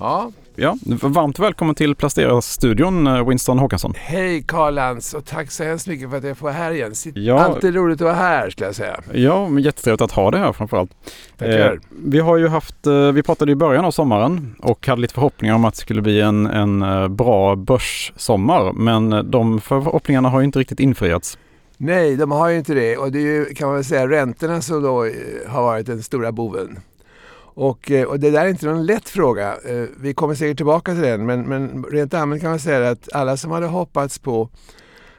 Ja. Ja, varmt välkommen till Plastera-studion eh, Winston Håkansson. Hej Karl Lantz och tack så hemskt mycket för att jag får vara här igen. Ja. Alltid roligt att vara här skulle jag säga. Ja, men jättetrevligt att ha det här framförallt. Tackar. vi har ju haft, eh, vi pratade i början av sommaren och hade lite förhoppningar om att det skulle bli en, en eh, bra börssommar. Men eh, de förhoppningarna har ju inte riktigt infriats. Nej, de har ju inte det och det är ju kan man väl säga räntorna som då eh, har varit den stora boven. Och, eh, och det där är inte någon lätt fråga. Eh, vi kommer säkert tillbaka till den men, men rent allmänt kan man säga att alla som hade hoppats på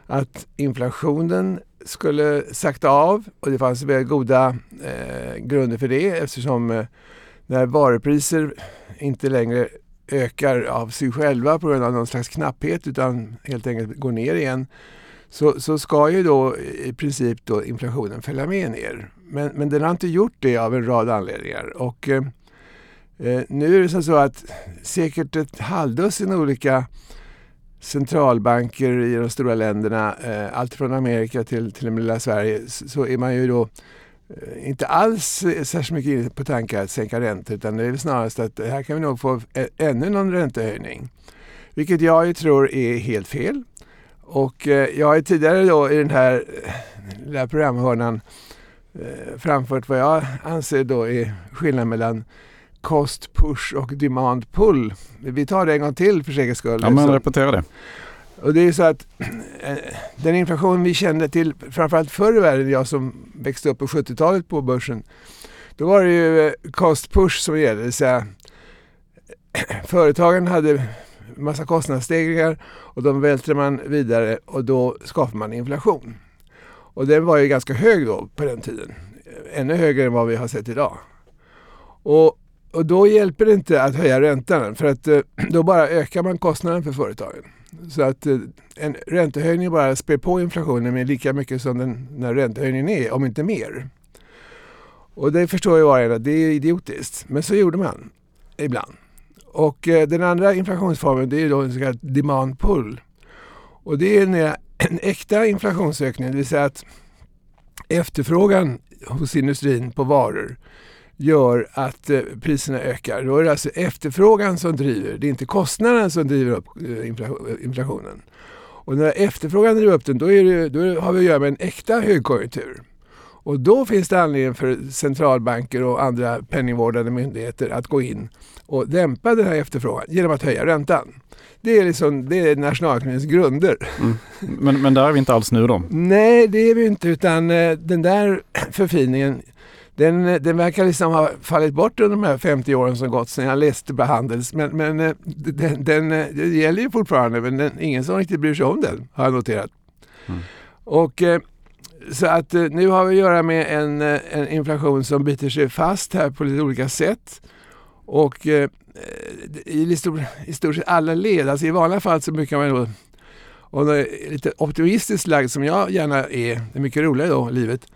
att inflationen skulle sakta av och det fanns väl goda eh, grunder för det eftersom eh, när varupriser inte längre ökar av sig själva på grund av någon slags knapphet utan helt enkelt går ner igen så, så ska ju då i princip då inflationen följa med ner. Men, men den har inte gjort det av en rad anledningar. Och, eh, eh nu är det så att säkert ett halvdussin olika centralbanker i de stora länderna, eh, allt från Amerika till, till det lilla Sverige, så, så är man ju då eh, inte alls särskilt mycket inne på tankar att sänka räntor utan det är väl snarast att här kan vi nog få eh, ännu någon räntehöjning. Vilket jag ju tror är helt fel. Och eh, jag har tidigare då i den här eh, lilla programhörnan eh, framfört vad jag anser då är skillnaden mellan cost push och demand pull. Vi tar det en gång till för säkerhets skull. Ja, men Så- repetera det. och det är så att den inflation vi kände till framförallt förr i världen, jag som växte upp på 70-talet på börsen, då var det ju cost push som gällde, det vill säga företagen hade massa kostnadsstegringar och de vältrar man vidare och då skapar man inflation. Och den var ju ganska hög då på den tiden. Ännu högre än vad vi har sett idag. Och, och då hjälper det inte att höja räntan för att eh, då bara ökar man kostnaden för företagen. Så att eh, en räntehöjning bara spär på inflationen med lika mycket som den, när här räntehöjningen är, om inte mer. Och det förstår ju var och en att det är idiotiskt. Men så gjorde man ibland. Och eh, den andra inflationsformen det är då en så kallad demand pull. Och det är en, en äkta inflationsökning, det vill säga att efterfrågan hos industrin på varor gör att eh, priserna ökar. Då är det alltså efterfrågan som driver, det är inte kostnaden som driver upp eh, eh inflationen. Och när efterfrågan driver upp den, då, är det, då har vi att göra med en äkta högkonjunktur. Och då finns det anledning för centralbanker och andra penningvårdande myndigheter att gå in och dämpa den här efterfrågan genom att höja räntan. Det är, liksom, det är nationalekonomins grunder. Men, men där är vi inte alls nu då. Nej, det är vi inte. Utan eh, den där förfiningen den, den verkar liksom ha fallit bort under de här 50 åren som gått sedan jag läste på Handels. Men, men eh, den, den, eh, det gäller ju fortfarande, men den, ingen som riktigt bryr sig om den, har jag noterat. Mm. Och så att nu har vi att göra med en, en inflation som biter sig fast här på lite olika sätt. Och eh, eh i, stort, i stort sett alla led, alltså i vanliga fall så brukar man då om det är lite optimistiskt lagd som jag gärna är, det är mycket roligare då livet,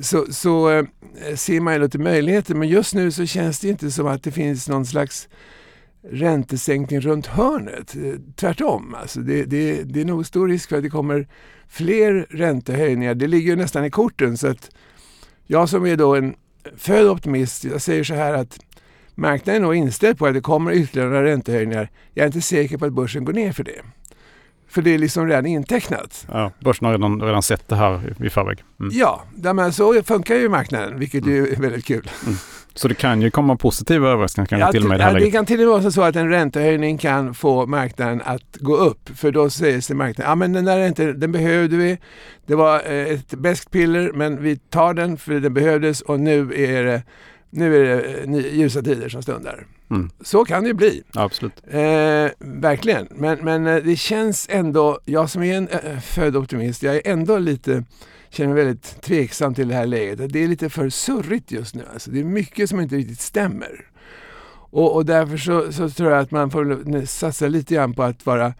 så, så eh, ser man ju lite möjligheter. Men just nu så känns det inte som att det finns någon slags räntesänkning runt hörnet. Eh, tvärtom, alltså det, det, det är nog stor risk för att det kommer fler räntehöjningar. Det ligger ju nästan i korten. Så att jag som är då en född optimist, jag säger så här att marknaden är nog inställd på att det kommer ytterligare några räntehöjningar. Jag är inte säker på att börsen går ner för det. För det är liksom redan intecknat. Ja, börsen har redan, redan sett det här i, förväg. Mm. Ja, ja, men så funkar ju marknaden, vilket ju är väldigt kul. Så det kan ju komma positiva överraskningar kanske Ja, till och med det ja, här det läget. kan till och med vara så att en räntehöjning kan få marknaden att gå upp. För då säger sig marknaden, ja men den där räntan, den behövde vi. Det var eh, ett beskt piller men vi tar den för den behövdes och nu är det, nu är det eh, ljusa tider som stundar. Mm. Så kan det ju bli. Absolut. Eh, verkligen. Men, men eh, det känns ändå, jag som är en eh, född optimist, jag är ändå lite, känner mig väldigt tveksam till det här läget. Det är lite för surrigt just nu. Alltså, det är mycket som inte riktigt stämmer. Och, och därför så, så tror jag att man får satsa lite grann på att vara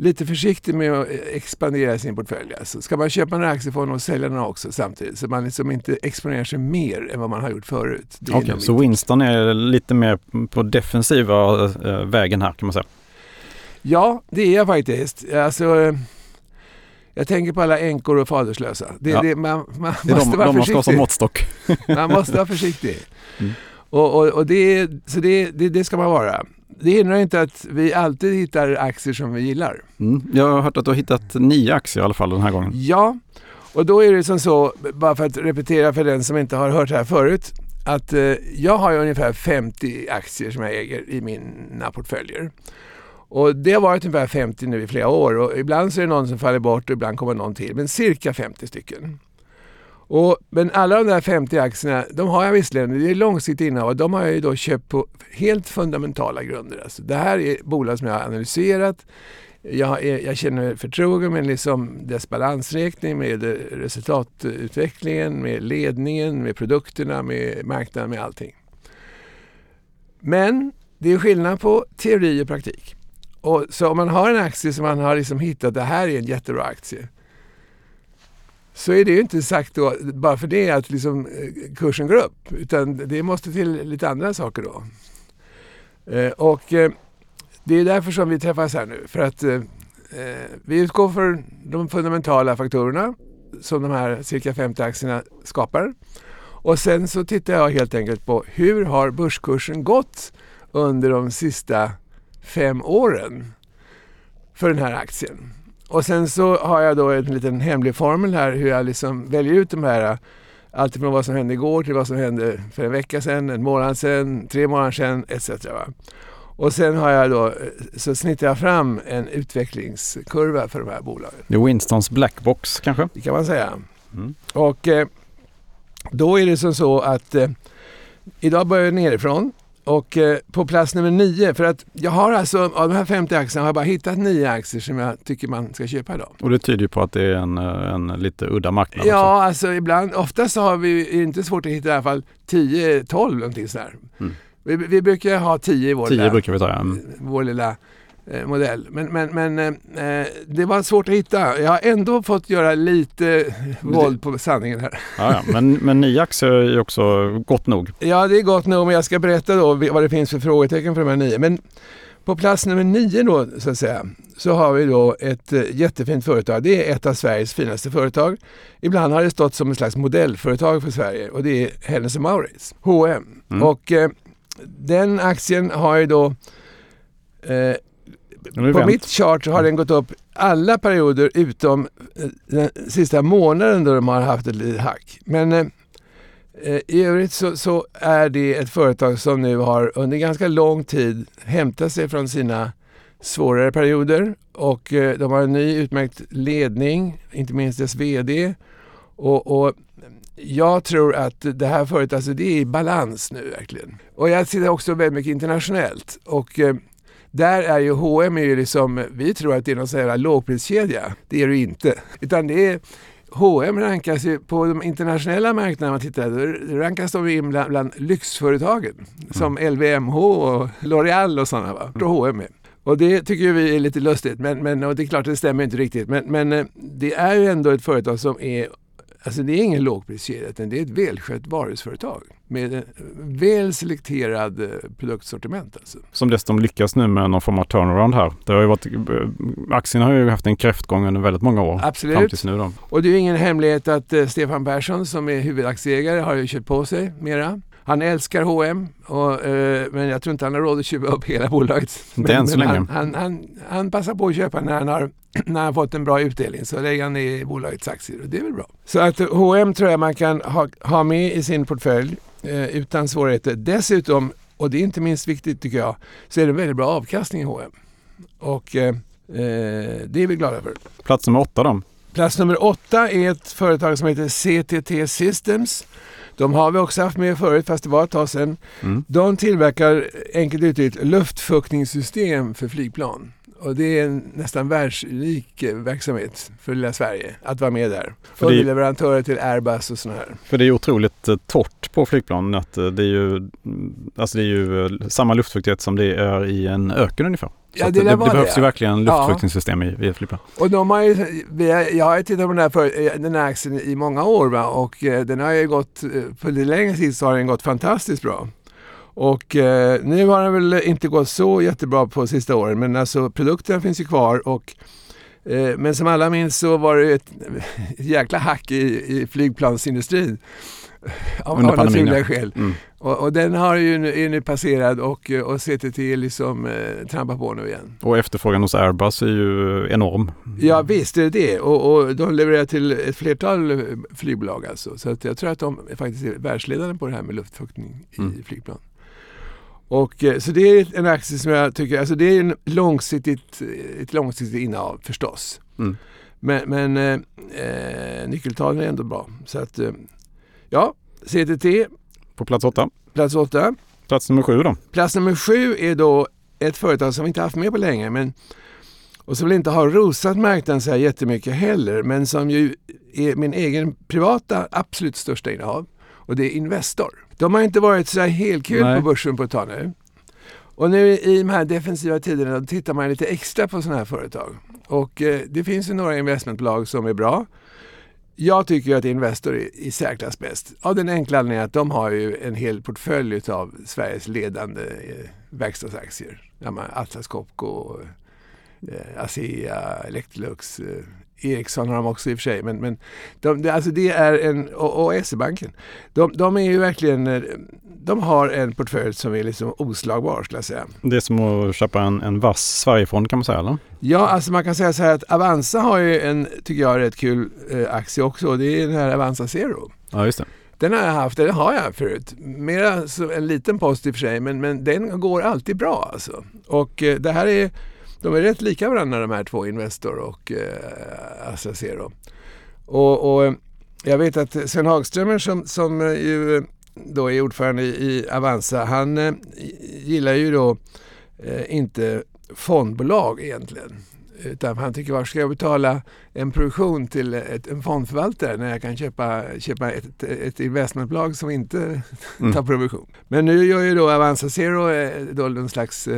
lite försiktig med att expandera sin portfölj. Alltså, ska man köpa några får man nog sälja några också samtidigt. Så man liksom inte exponerar sig mer än vad man har gjort förut. Nog så Winston är lite mer på defensiva eh, vägen här kan man säga. Ja, det är jag faktiskt. Alltså, jag tänker på alla änkor och faderslösa. Det, Ja. det, man man Det är måste de, vara de man ska ha som försiktig. måttstock. Man måste vara försiktig. Mm. Och, och, och det, så det, det, det ska man vara. Det hindrar inte att vi alltid hittar aktier som vi gillar. Mm. Jag har hört att du har hittat nio aktier i alla fall den här gången. Ja, och då är det som så, bara för att repetera för den som inte har hört det här förut, att eh, jag har ungefär 50 aktier som jag äger i mina portföljer. Och det har varit ungefär 50 nu i flera år och ibland så är det någon som faller bort och ibland kommer någon till, men cirka 50 stycken. Och, men alla de där 50 aktierna, de har jag visserligen, det är långsiktigt innehav och de har jag ju då köpt på helt fundamentala grunder. Alltså, det här är bolag som jag har analyserat. Jag, är, jag känner mig förtrogen med liksom dess balansräkning, med resultatutvecklingen, med ledningen, med produkterna, med marknaden, med allting. Men det är skillnad på teori och praktik. Och så om man har en aktie som man har liksom hittat, det här är en jättebra aktie så är det ju inte sagt då, bara för det att liksom eh, kursen går upp. Utan det måste till lite andra saker då. Eh, och eh, det är därför som vi träffas här nu. För att eh, eh, vi utgår för de fundamentala faktorerna som de här cirka 50 aktierna skapar. Och sen så tittar jag helt enkelt på hur har börskursen gått under de sista fem åren för den här aktien. Och sen så har jag då en liten hemlig formel här hur jag liksom väljer ut de här Alltifrån vad som hände igår till vad som hände för en vecka sedan, en månad sedan, tre månader sedan etc. Och sen har jag då, så snittar jag fram en utvecklingskurva för de här bolagen. Det är Winstons blackbox kanske? Det kan man säga. Mm. Och eh, då är det som så att eh, idag börjar jag nerifrån och eh, på plats nummer nio, för att jag har alltså av de här 50 aktierna har jag bara hittat nio aktier som jag tycker man ska köpa idag. Och det tyder ju på att det är en, eh, en lite udda marknad. Ja, också. alltså ibland, oftast har vi inte svårt att hitta i alla fall 10-12 någonting sådär. Mm. Vi, vi, brukar ha 10 i vår, 10 lilla, brukar vi ta, ja. vår lilla modell. Men, men, men eh, det var svårt att hitta. Jag har ändå fått göra lite våld på sanningen här. Ja, ja. Men, men aktier är också gott nog. Ja, det är gott nog. Men jag ska berätta då vad det finns för frågetecken för de här nio. Men på plats nummer nio då, så att säga, så har vi då ett eh, jättefint företag. Det är ett av Sveriges finaste företag. Ibland har det stått som ett slags modellföretag för Sverige och det är Hennes Mauritz, H&M. Mm. Och eh, den aktien har ju då eh, på mitt chart har den gått upp alla perioder utom eh, den sista månaden då de har haft ett litet hack. Men eh, eh, i övrigt så, så, är det ett företag som nu har under ganska lång tid hämtat sig från sina svårare perioder och eh, de har en ny utmärkt ledning, inte minst dess VD. Och, och jag tror att det här företaget, alltså det är i balans nu verkligen. Och jag ser också väldigt mycket internationellt. Och eh, där är ju H&M är ju liksom, vi tror att det är någon sån här lågpriskedja. Det är det inte. Utan det är H&M rankas ju på de internationella marknaderna, man tittar, då rankas de in bland, bland lyxföretagen. Mm. Som LVMH och L'Oreal och sådana. Va? Och H&M är. Och det tycker vi är lite lustigt, men, men och det är klart det stämmer inte riktigt. Men, men eh, det är ju ändå ett företag som är Alltså det är ingen lågpriskedja utan det är ett välskött varuhusföretag med en väl selekterad eh, produktsortiment. Alltså. Som dessutom lyckas nu med någon form av turnaround här. Det har ju varit, eh, aktien har ju haft en kräftgång under väldigt många år. Absolut. Fram tills nu då. Och det är ingen hemlighet att Stefan Persson som är huvudaktieägare har ju köpt på sig mera. Han älskar H&M och, eh, men jag tror inte han har råd att köpa upp hela bolaget. Inte än så länge. Han, han, han, han, passar på att köpa när han har, när han fått en bra utdelning. Så lägger han i bolagets aktier och det är väl bra. Så att H&M tror jag man kan ha, ha med i sin portfölj eh, utan svårigheter. Dessutom, och det är inte minst viktigt tycker jag, så är det en väldigt bra avkastning i H&M. Och eh, eh, det är vi glada för. Plats nummer åtta då? Plats nummer åtta är ett företag som heter CTT Systems de har vi också haft med förut, fast det var ett tag sedan. Mm. De tillverkar enkelt uttryckt luftfuktningssystem för flygplan. Och det är en nästan världsunik verksamhet för lilla Sverige att vara med där. Underleverantörer till Airbus och sådana här. För det är otroligt eh, torrt på flygplan. Att eh, det, är ju, alltså det är ju eh, samma luftfuktighet som det är i en öken ungefär. Ja, det, det, det behövs ju verkligen luftfuktningssystem ja. i, i flygplan. Och de har ju, jag har ju tittat på den här, för, den här aktien i många år va? och den har ju gått, på lite längre tid så har den gått fantastiskt bra. Och eh, nu har den väl inte gått så jättebra på sista åren men alltså produkterna finns ju kvar och eh, men som alla minns så var det ett, ett jäkla hack i, i flygplansindustrin av, av naturliga skäl. Mm. Och, och, den har ju nu, är nu passerad och, och CTT liksom eh, trampar på nu igen. Och efterfrågan hos Airbus är ju enorm. Ja visst är det det och, och de levererar till ett flertal flygbolag alltså. Så att jag tror att de är faktiskt är världsledande på det här med luftfuktning i mm. flygplan. Och, eh, så det är en aktie som jag tycker, alltså det är en långsiktigt, ett långsiktigt innehav förstås. Mm. Men, men eh, eh, nyckeltalen är ändå bra. Så att, eh, ja, CTT. På plats åtta. Plats åtta. Plats nummer sju då? Plats nummer sju är då ett företag som vi inte haft med på länge men, och som väl inte har rosat marknaden så här jättemycket heller men som ju är min egen privata absolut största innehav och det är Investor. De har inte varit så här helt kul Nej. på börsen på ett tag nu. Och nu i de här defensiva tiderna tittar man lite extra på sådana här företag. Och eh, det finns ju några investmentbolag som är bra. Jag tycker att Investor är i särklass bäst. Av den enkla anledningen att de har ju en hel portfölj av Sveriges ledande eh, verkstadsaktier. Atlas Copco, eh, ASEA, Electrolux, eh, Ericsson har de också i och för sig. Men, men de, alltså det är en, och, och SE-banken. De, de, är ju verkligen, eh, de har en portfölj som är liksom oslagbar skulle jag säga. Det är som att köpa en, en vass Sverigefond kan man säga eller? Ja, alltså man kan säga så här att Avanza har ju en, tycker jag, rätt kul eh, aktie också. Det är den här Avanza Zero. Ja, just det. Den har jag haft, den har jag förut. Mera en liten post i och för sig, men, men den går alltid bra alltså. Och eh, det här är de är rätt lika varandra de här två, Investor och eh, AstraZero. Och, och, jag vet att Sven Hagströmer som, som ju då är ordförande i Avanza, han eh, gillar ju då eh, inte fondbolag egentligen. Utan han tycker varför ska jag betala en provision till ett, en fondförvaltare när jag kan köpa, köpa ett, ett investmentbolag som inte mm. tar provision. Men nu gör ju då Avanza Zero eh, då någon slags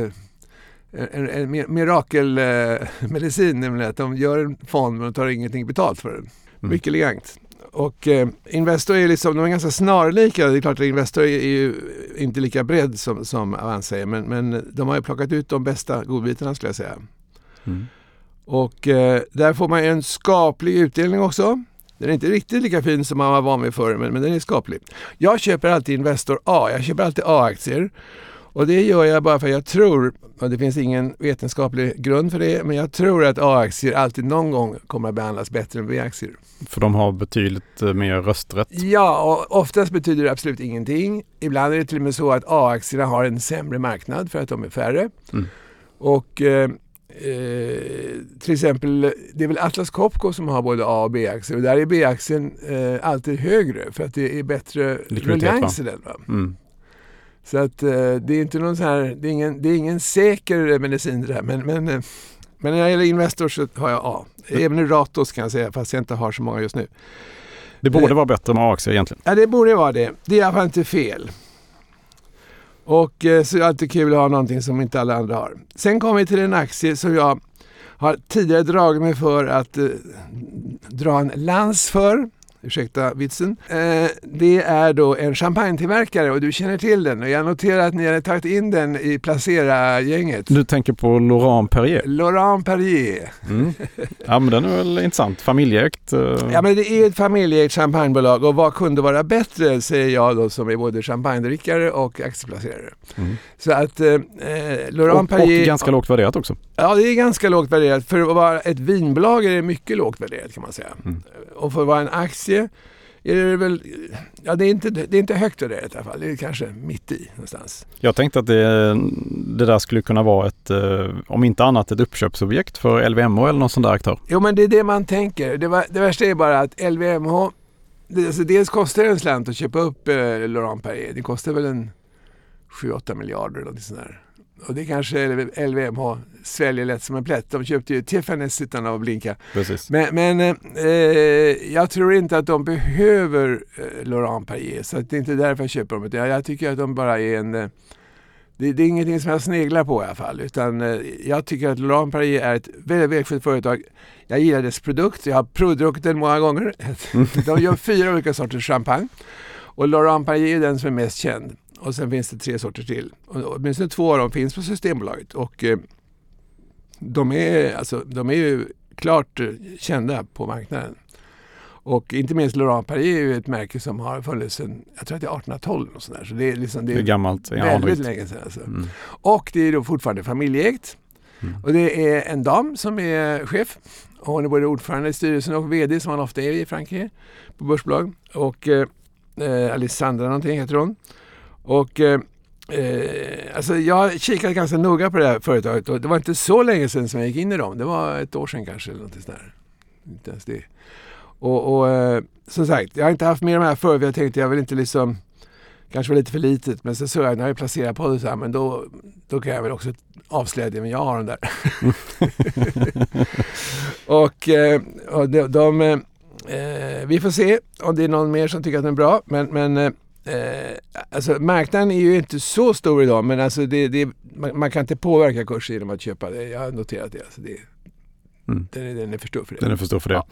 en, en mirakelmedicin, nämligen att de gör en fond men de tar ingenting betalt för den. Mm. Mycket elegant. Och eh, Investor är liksom, de är ganska snarlika. Det är klart att Investor är, ju inte lika bredd som, som Avanza är men, men de har ju plockat ut de bästa godbitarna skulle jag säga. Mm. Och eh, där får man en skaplig utdelning också. Den är inte riktigt lika fin som man var van vid förr men, men den är skaplig. Jag köper alltid Investor A. Jag köper alltid A-aktier. Och det gör jag bara för att jag tror, och det finns ingen vetenskaplig grund för det, men jag tror att A-aktier alltid någon gång kommer att behandlas bättre än B-aktier. För de har betydligt eh, mer rösträtt? Ja, och oftast betyder det absolut ingenting. Ibland är det till och med så att A-aktierna har en sämre marknad för att de är färre. Mm. Och eh, Eh, till exempel, det är väl Atlas Copco som har både A och B-aktier och där är B-aktien eh, alltid högre för att det är bättre ruljans i den. Mm. Så att eh, det är inte någon så här, det är ingen, det är ingen säker medicin det där. Men, men, eh, men när det gäller Investor så har jag A. Även i Ratos kan jag säga, fast jag inte har så många just nu. Det borde det, vara bättre med A-aktier egentligen. Ja, det borde vara det. Det är i alla fall inte fel. Och eh, så är det alltid kul att ha någonting som inte alla andra har. Sen kommer vi till en aktie som jag har tidigare dragit mig för att eh, dra en lans för ursäkta vitsen. Eh, det är då en champagnetillverkare och du känner till den och jag noterar att ni har tagit in den i Placera-gänget. Du tänker på Laurent Perrier? Laurent Perrier. Mm. Ja men den är väl intressant, familjeägt? Uh... Ja men det är ett familjeägt champagnebolag och vad kunde vara bättre säger jag då som är både champagnedrickare och aktieplacerare. Mm. Så att eh, Laurent och, Perrier... Och ganska lågt värderat också? Ja det är ganska lågt värderat. För att vara ett vinbolag är det mycket lågt värderat kan man säga. Mm. Och för att vara en aktie aktie är det väl, ja det är inte, det är inte högt värderat i alla fall. Det är kanske mitt i någonstans. Jag tänkte att det, det där skulle kunna vara ett, eh, om inte annat ett uppköpsobjekt för LVMH eller någon sån där aktör. Jo men det är det man tänker. Det, var, det värsta är bara att LVMH, det, alltså dels kostar det en slant att köpa upp eh, Laurent Perrier. Det kostar väl en 7-8 miljarder eller något sånt där. Och det kanske LVMH sväljer lätt som en plätt. De köpte ju Tiffany's utan att blinka. Precis. Men, men eh, jag tror inte att de behöver eh, Laurent Perrier. Så det är inte därför jag köper dem. Jag, jag tycker att de bara är en... Eh, det, det, är ingenting som jag sneglar på i alla fall. Utan eh, jag tycker att Laurent Perrier är ett väldigt välskött företag. Jag gillar dess produkt. Jag har provdruckit den många gånger. De gör fyra olika sorters champagne. Och Laurent Perrier är den som är mest känd. Och sen finns det tre sorter till. Och åtminstone två av dem finns på Systembolaget. Och eh, de, är, alltså, de är ju klart eh, kända på marknaden. Och inte minst Laurent Paris är ju ett märke som har funnits sedan, jag tror att det är 1812 och sådär. Så det är liksom, det är, det är gammalt. Väldigt länge sedan alltså. mm. Och det är då fortfarande familjeägt. Mm. Och det är en dam som är chef. Och hon är både ordförande i styrelsen och VD som man ofta är i Frankrike på börsbolag. Och eh, eh Alessandra någonting heter hon. Och eh, eh, alltså jag kikade ganska noga på det här företaget och det var inte så länge sedan som jag gick in i dem. Det var ett år sedan kanske. Eller något där. Inte ens det. Och, och eh, som sagt, jag har inte haft med de här förut. Jag tänkte jag vill inte liksom kanske var lite för litet. Men så såg jag när jag placerat på det så här, men då, då kan jag väl också avslöja det, men jag har dem där. och, eh, och de, de eh, vi får se om det är någon mer som tycker att den är bra. Men, men eh, eh, alltså marknaden är ju inte så stor idag men alltså det, det, man, man, kan inte påverka kursen genom att köpa det. Jag har noterat det. Alltså det mm. den, är, den är för stor för det. Den är för stor för det. Ja.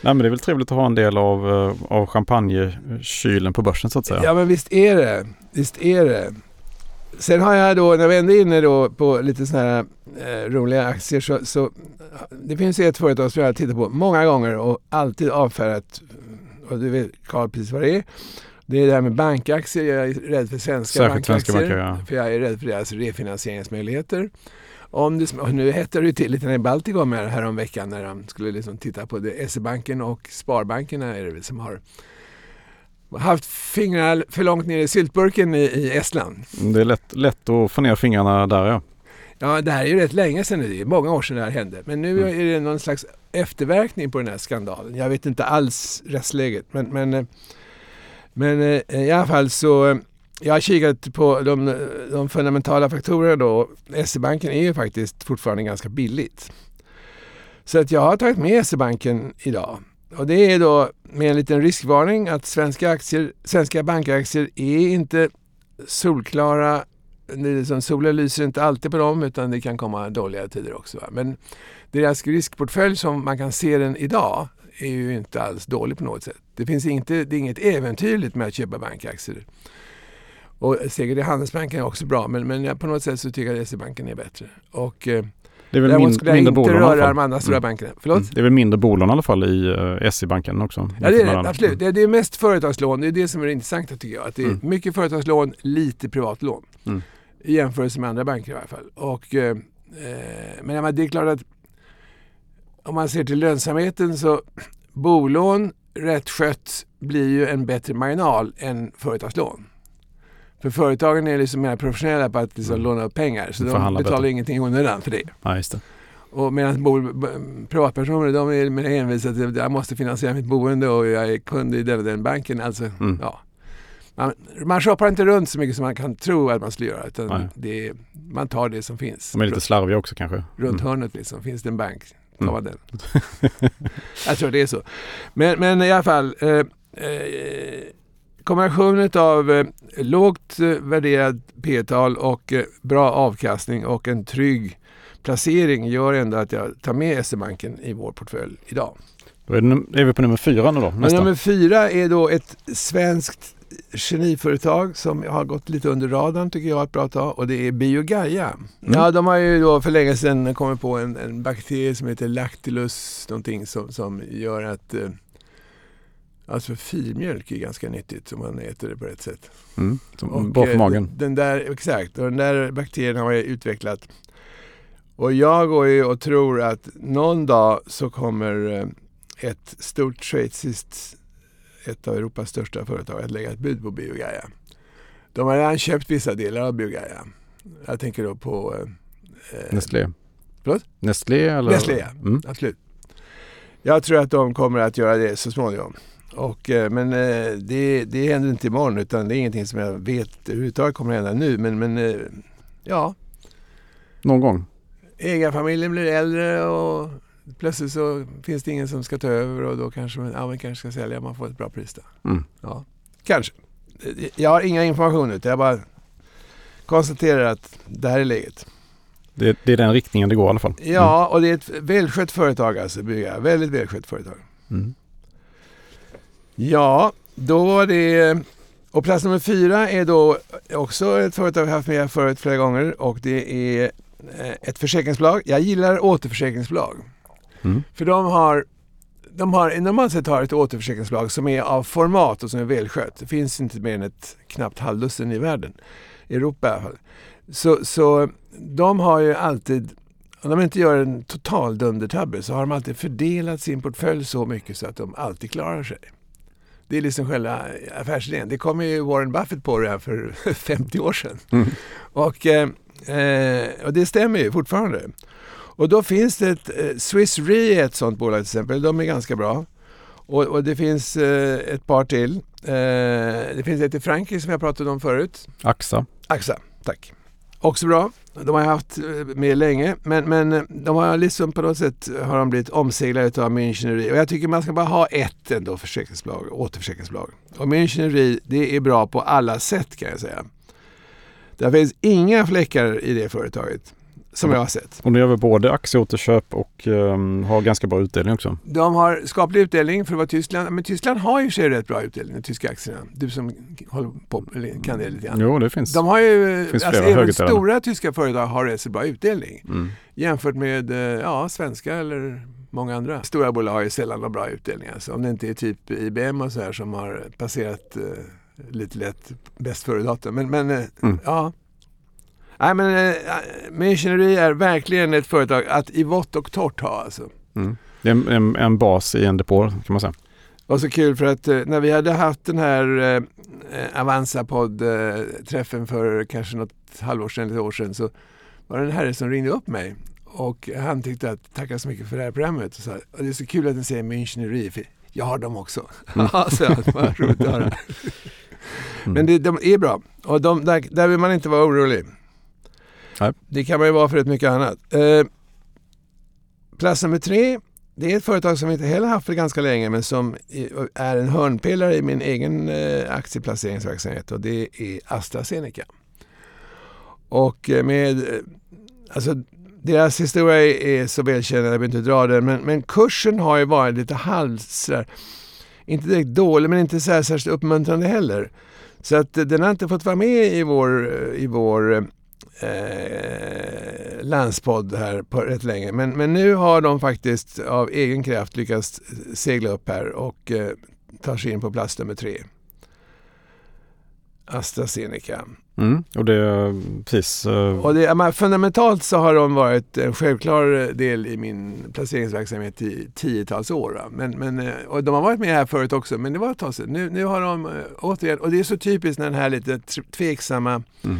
Nej, men det är väl trevligt att ha en del av, eh, av champagnekylen på börsen så att säga. Ja men visst är det. Visst är det. Sen har jag då, när vi ändå är inne då på lite sådana här eh, roliga aktier så, så det finns ett företag som jag har tittat på många gånger och alltid avfärdat och du vet Carl precis vad det är. Det är det här med bankaktier. Jag är rädd för svenska Särskilt bankaktier. Svenska banker, ja. För jag är rädd för deras refinansieringsmöjligheter. Om det, nu hettade det till lite när Baltikum här, här om veckan när de skulle liksom titta på det. SE-banken och Sparbankerna är det väl som har haft fingrarna för långt ner i syltburken i, i Estland. Det är lätt, lätt att få ner fingrarna där ja. Ja, det här är ju rätt länge sedan det är många år sedan det här hände. Men nu mm. är det någon slags efterverkning på den här skandalen. Jag vet inte alls rättsläget. Men, men, eh, men eh, i alla fall så eh, jag har kikat på de, de fundamentala faktorerna då. SE-banken är ju faktiskt fortfarande ganska billigt. Så att jag har tagit med SE-banken idag. Och det är då med en liten riskvarning att svenska, aktier, svenska bankaktier är inte solklara. Liksom solen lyser inte alltid på dem utan det kan komma dåliga tider också. Va? Men deras riskportfölj som man kan se den idag är ju inte alls dålig på något sätt. Det finns inte, det är inget äventyrligt med att köpa bankaktier. Och säkert är Handelsbanken också bra men, men på något sätt så tycker jag att SE-banken är bättre. Och, eh, det är väl min, skulle jag inte röra de andra stora mm. bankerna. Förlåt? Mm. Det är väl mindre bolån i alla fall i uh, eh, SE-banken också? Ja det är det, absolut. Det, det, är mest företagslån. Det är det som är det intressanta tycker jag. Att det är mm. mycket företagslån, lite privatlån. Mm. I jämförelse med andra banker i alla fall. Och, eh, eh men det är klart att om man ser till lönsamheten så bolån rätt skött blir ju en bättre marginal än företagslån. För företagen är liksom mer professionella på att liksom mm. låna upp pengar. Så de betalar bättre. ingenting onödan för det. Ja, det. Och medan privatpersoner de är mer envisa att jag måste finansiera mitt boende och jag är kund i den och den banken. Alltså, mm. ja. man, man shoppar inte runt så mycket som man kan tro att man skulle göra. Utan det, man tar det som finns. De är lite slarviga också kanske. Runt mm. hörnet liksom. Finns det en bank, mm. den. jag tror det är så. Men, men i alla fall. Eh, eh, kombinationen av eh, lågt eh, värderad P-tal och eh, bra avkastning och en trygg placering gör ändå att jag tar med SE-banken i vår portfölj idag. Då är, det, är vi på nummer fyra nu då. Nästa. Nummer fyra är då ett svenskt geniföretag som har gått lite under radarn tycker jag ett bra tag och det är Biogaia. Mm. Ja, de har ju då för länge sedan kommit på en, en bakterie som heter Lactylus någonting som, som gör att eh, Alltså filmjölk är ganska nyttigt om man äter det på rätt sätt. Mm, bra för eh, magen. Den där, exakt, och den där bakterien har man utvecklat. Och jag går ju och tror att någon dag så kommer eh, ett stort schweiziskt, ett av Europas största företag att lägga ett bud på Biogaia. De har redan köpt vissa delar av Biogaia. Jag tänker då på... Eh, Nestlé. Förlåt? Nestlé eller? Nestlé, ja. Mm. Absolut. Jag tror att de kommer att göra det så småningom. Och, eh, men eh, det, det händer inte imorgon utan det är ingenting som jag vet överhuvudtaget kommer att hända nu. Men, men eh, ja. Någon gång? Ägarfamiljen blir äldre och plötsligt så finns det ingen som ska ta över och då kanske man, ja, man kanske ska sälja. Man får ett bra pris där. Mm. Ja, kanske. Jag har inga informationer utan jag bara konstaterar att det här är läget. Det, det, är den riktningen det går i alla fall. Mm. Ja, och det är ett välskött företag alltså. Bygga. Väldigt välskött företag. Mm. Ja, då var det... Och plats nummer fyra är då också ett företag vi haft med förut flera gånger och det är eh, ett försäkringsbolag. Jag gillar återförsäkringsbolag. Mm. För de har de har normalt sett har ett återförsäkringsbolag som är av format och som är välskött. Det finns inte mer än ett knappt halvdussin i världen. I Europa i alla fall. Så, så de har ju alltid, om de inte gör en total dundertabbe, så har de alltid fördelat sin portfölj så mycket så att de alltid klarar sig. Det är liksom själva affärsidén. Det kom ju Warren Buffett på redan för 50 år sedan. Mm. Och, eh, och det stämmer ju fortfarande. Och då finns det ett, eh, Swiss Re ett sånt bolag till exempel. De är ganska bra. Och, och det finns eh, ett par till. Eh, det finns ett i Frankrike som jag pratade om förut. AXA. AXA, tack. Också bra. De har jag haft eh, med länge men, men eh, de har liksom på något sätt har de blivit omseglade av München Och jag tycker man ska bara ha ett ändå försäkringsbolag, återförsäkringsbolag. Och München det är bra på alla sätt kan jag säga. Det finns inga fläckar i det företaget. Som jag har sett. Och de gör väl både aktieåterköp och um, har ganska bra utdelning också? De har skaplig utdelning för att vara Tyskland. Men Tyskland har ju sig rätt bra utdelning, de tyska aktierna. Du som håller på, eller kan det lite grann. Jo, det finns. De har ju, finns alltså, även stora tyska företag har rätt så bra utdelning. Mm. Jämfört med eh, ja, svenska eller många andra. Stora bolag har ju sällan någon bra utdelning. Alltså, om det inte är typ IBM och så här som har passerat eh, lite lätt bäst före-datum. Men, men eh, mm. ja, Nej, men äh, Missionary är verkligen ett företag att i vått och torrt ha. Alltså. Mm. Det är en, en, en, bas i en depå kan man säga. Det var så kul för att äh, när vi hade haft den här äh, Avanza-podd-träffen för kanske något halvår sedan, ett år sedan, så var det en herre som ringde upp mig. Och han tyckte att tacka så mycket för det här programmet. Och sa, och det är så kul att ni säger Münchner för jag har dem också. Mm. så, roligt att höra. Mm. Men det, de är bra och de, där, där vill man inte vara orolig. Nej. Det kan man ju vara för rätt mycket annat. Eh, plats nummer tre. Det är ett företag som vi inte heller haft för ganska länge men som är en hörnpelare i min egen eh, aktieplaceringsverksamhet och det är AstraZeneca. Och eh, med, eh, alltså deras historia är så välkänd, jag behöver inte dra den, men, men kursen har ju varit lite halv, inte direkt dålig men inte så här särskilt uppmuntrande heller. Så att den har inte fått vara med i vår, eh, i vår eh, landspodd här på rätt länge. Men, men nu har de faktiskt av egen kraft lyckats segla upp här och eh, tar sig in på plats nummer tre. AstraZeneca. Mm, och det precis. Uh... Och det, men fundamentalt så har de varit en självklar del i min placeringsverksamhet i tiotals år. Men, men, eh, och de har varit med här förut också, men det var ett tag sedan. Nu, nu har de uh, återigen, och det är så typiskt när den här lite tveksamma mm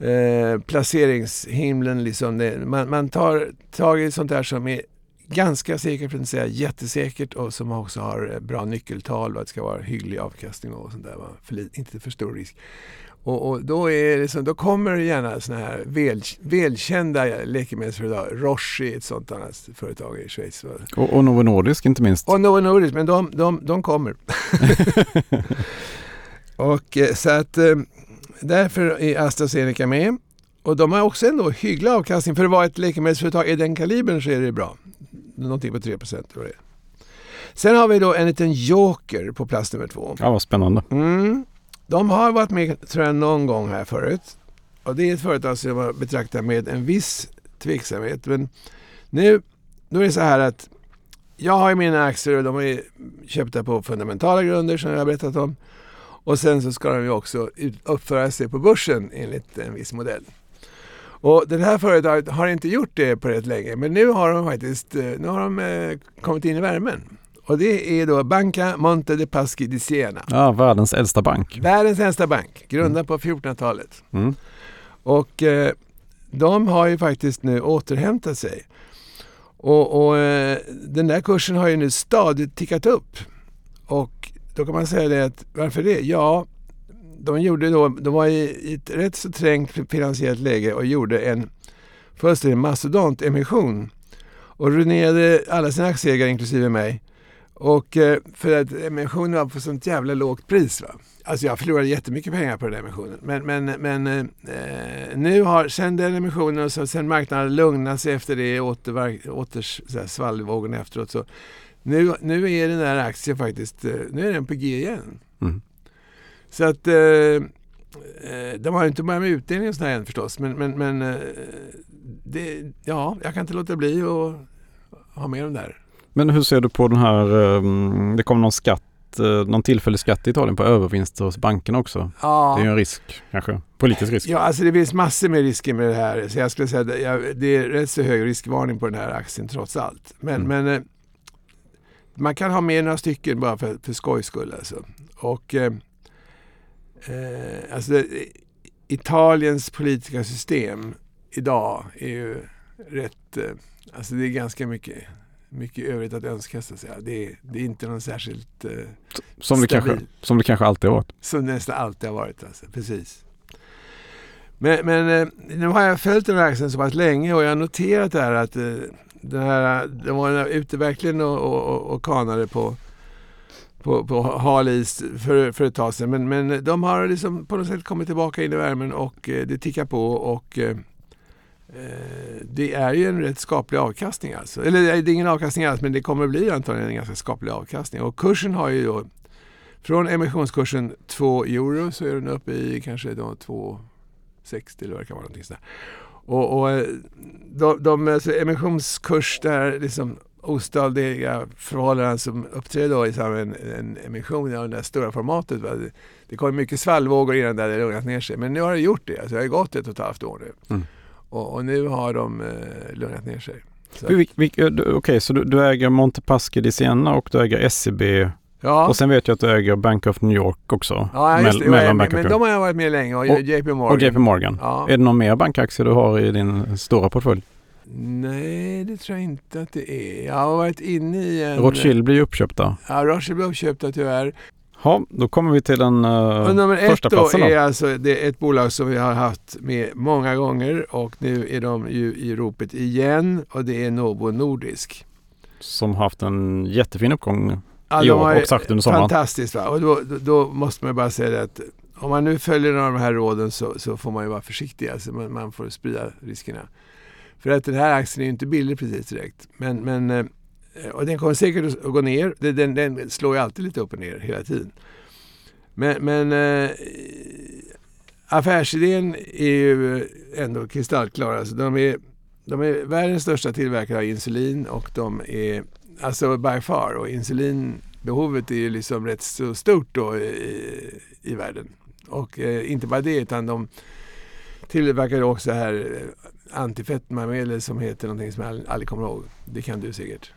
Eh, placeringshimlen. Liksom. Det, man, man tar tag i sånt där som är ganska säkert, för att inte säga jättesäkert och som också har eh, bra nyckeltal att det ska vara hygglig avkastning och sånt där. För, inte för stor risk. Och, och, då, är så, då kommer gärna såna här väl, välkända läkemedelsföretag. Roche är ett sånt annat företag i Schweiz. Och, och Novo Nordisk inte minst. Och Novo Nordisk, men de, de, de kommer. och eh, så att Därför är AstraZeneca med. Och de har också ändå hygglig avkastning. För att vara ett läkemedelsföretag i den kalibern så är det bra. Någonting på 3 procent. Sen har vi då en liten joker på plats nummer två. Ja, vad spännande. Mm. De har varit med tror jag någon gång här förut. Och det är ett företag som jag betraktar med en viss tveksamhet. Men nu då är det så här att jag har ju mina aktier och de är köpta på fundamentala grunder som jag har berättat om. Och sen så ska de ju också uppföra sig på börsen enligt en viss modell. Och det här företaget har inte gjort det på rätt länge men nu har de faktiskt eh, nu har de eh, kommit in i värmen. Och det är då Banca Monte de Paschi di Siena. Ja, världens äldsta bank. Världens äldsta bank, grundad mm. på 1400-talet. Mm. Och eh, de har ju faktiskt nu återhämtat sig. Och, och eh, den där kursen har ju nu stadigt tickat upp. Och då kan man säga det att varför det? Ja, de, gjorde då, de var i ett rätt så trängt finansiellt läge och gjorde en fullständig mastodontemission och ruinerade alla sina aktieägare inklusive mig. Och eh, för att emissionen var på sånt jävla lågt pris. Va? Alltså jag förlorade jättemycket pengar på den emissionen. Men, men, men eh, eh, nu har, sen den emissionen och så, sen marknaden lugnat sig efter det, åter, åter svallvågen efteråt, så nu, nu är den där aktien faktiskt eh, nu är den på G igen. Mm. Så att eh, eh, de har inte börjat med utdelning och sådär än förstås. Men, men, men det, ja, jag kan inte låta bli att ha med dem där. Men hur ser du på den här, um, det kommer någon skatt någon tillfällig skatt i Italien på övervinster hos bankerna också. Ja. Det är ju en risk kanske, politisk risk. Ja, alltså det finns massor med risker med det här. Så jag skulle säga att det är rätt så hög riskvarning på den här aktien trots allt. Men, mm. men man kan ha med några stycken bara för, för skojs skull. Alltså. Och, eh, alltså det, Italiens politiska system idag är ju rätt... Eh, alltså det är ganska mycket, mycket övrigt att önska. Så att säga. Det, är, det är inte någon särskilt eh, som, det kanske, som det kanske alltid har varit. Som det nästan alltid har varit. Alltså. Precis. Men, men eh, nu har jag följt den här aktien så pass länge och jag har noterat det här att eh, den här, de var ute verkligen och, och, och kanade på, på, på hal is för, för ett tag sedan. Men, men de har liksom på något sätt kommit tillbaka in i värmen och eh, det tickar på. och eh, eh, det är ju en rätt skaplig avkastning alltså. Eller det är ingen avkastning alls men det kommer att bli antagligen en ganska skaplig avkastning. Och kursen har ju då från emissionskursen 2 euro så är den uppe i kanske 2,60 eller vad det kan vara. Någonting sådär. Och, och eh, de, de alltså emissionskurs där liksom ostadiga förhållanden som uppträder då i samband med en, emission av det där stora formatet. Va? Det, det kom mycket svallvågor innan det hade lugnat ner sig. Men nu har det gjort det. Alltså det har gått ett och ett halvt år nu. Mm. Och, och, nu har de eh, lugnat ner sig. Okej, okay, så du, du äger Montepaschi di Siena och du äger SEB Ja. Och sen vet jag att du äger Bank of New York också. Ja, just det. Mell mellan Bank men de har jag varit med länge och, och JP Morgan. Och JP Morgan. Ja. Är det någon mer bankaktie du har i din stora portfölj? Nej, det tror jag inte att det är. Jag har varit inne i en... Rothschild blir uppköpta. Ja, Rothschild blir uppköpta tyvärr. Ja, då kommer vi till den uh, nummer första ett platsen. Nummer ett är alltså det är ett bolag som vi har haft med många gånger och nu är de ju i ropet igen och det är Novo Nordisk. Som har haft en jättefin uppgång ja, i år och sagt under sommaren. Fantastiskt va? Och då, då, då, måste man bara säga att om man nu följer de här råden så, så får man ju vara försiktig. Alltså man, man, får sprida riskerna. För att den här aktien är ju inte billig precis direkt. Men, men, eh, och den kommer säkert att gå ner. Den, den slår ju alltid lite upp och ner hela tiden. Men, men äh, affärsidén är ju ändå kristallklar. Alltså de, är, de är världens största tillverkare av insulin och de är Alltså by far. Och insulinbehovet är ju liksom rätt så stort då i, i världen. Och eh, inte bara det utan de tillverkar också här eh, antifetmamedel som heter någonting som jag aldrig kommer ihåg. Det kan du säkert.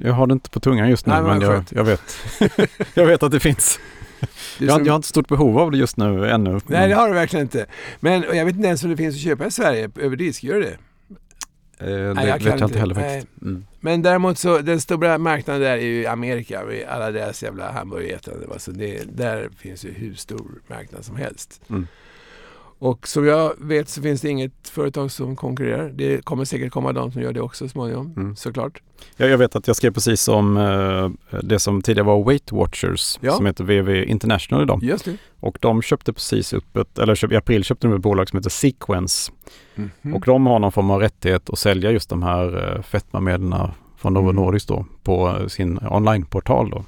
Jag har det inte på tungan just nu Nej, men, jag, jag, vet. jag vet att det finns. Jag, som... jag, har inte stort behov av det just nu ännu. Nej det har du verkligen inte. Men jag vet inte ens om det finns att köpa i Sverige över disk. Gör det Eh, det Nej, jag vet jag inte heller faktiskt. Mm. Men däremot så, den stora marknaden där är ju Amerika med alla deras jävla hamburgerätande. Så det, där finns ju hur stor marknad som helst. Mm. Och som jag vet så finns det inget företag som konkurrerar. Det kommer säkert komma de som gör det också småningom, mm. såklart. Ja, jag vet att jag skrev precis om eh, det som tidigare var Weight Watchers ja. som heter VV International idag. Just det. Och de köpte precis upp ett, eller köp, i april köpte de ett bolag som heter Sequence. Mm -hmm. Och de har någon form av rättighet att sälja just de här eh, fetmamedlen från Novo mm. Nordisk då på sin onlineportal då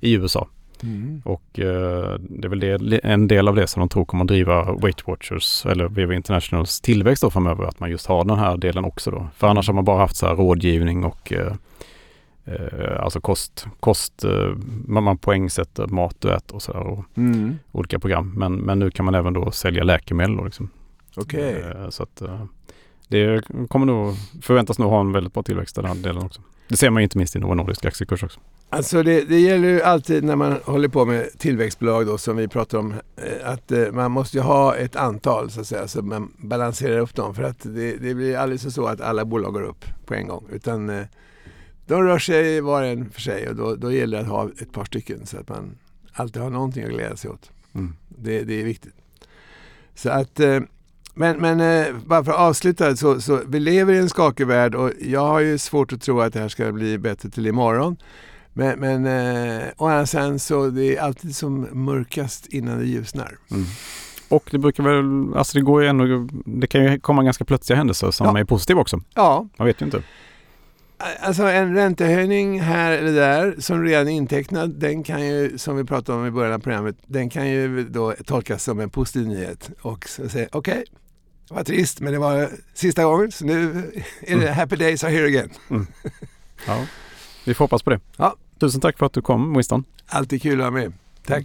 i USA. Mm. Och eh, det är väl det, en del av det som de tror kommer att driva Weight Watchers eller VV Internationals tillväxt då framöver, att man just har den här delen också då. För annars har man bara haft så här rådgivning och eh, eh, alltså kost, kost eh, man, man poängsätter mat du äter och sådär och mm. olika program. Men, men nu kan man även då sälja läkemedel då liksom. Okej. Okay. Eh, så att eh, det kommer nog förväntas nog ha en väldigt bra tillväxt den här delen också. Det ser man inte minst i Novo Nordisk aktiekurs också. Alltså det, det, gäller ju alltid när man håller på med tillväxtbolag då som vi pratar om eh, att eh, man måste ju ha ett antal så att säga så man balanserar upp dem för att det, det blir aldrig så, så att alla bolag går upp på en gång utan eh, de rör sig var och en för sig och då, då gäller det att ha ett par stycken så att man alltid har någonting att glädja sig åt. Mm. Det, det, är viktigt. Så att men, men eh, bara för att avsluta, så, så vi lever i en skakig värld och jag har ju svårt att tro att det här ska bli bättre till imorgon. Men, men eh, å andra sidan så det är alltid som mörkast innan det ljusnar. Mm. Och det brukar väl, alltså det går ju ändå, det kan ju komma ganska plötsliga händelser som ja. är positiva också. Ja. Man vet ju inte. Alltså en räntehöjning här eller där som redan är intecknad, den kan ju, som vi pratade om i början av programmet, den kan ju då tolkas som en positiv nyhet och säga okej, okay, det var trist men det var sista gången så nu är det mm. happy days are here again. Mm. Ja. Vi får hoppas på det. Ja. Tusen tack för att du kom Winston. Alltid kul att vara med. Tack.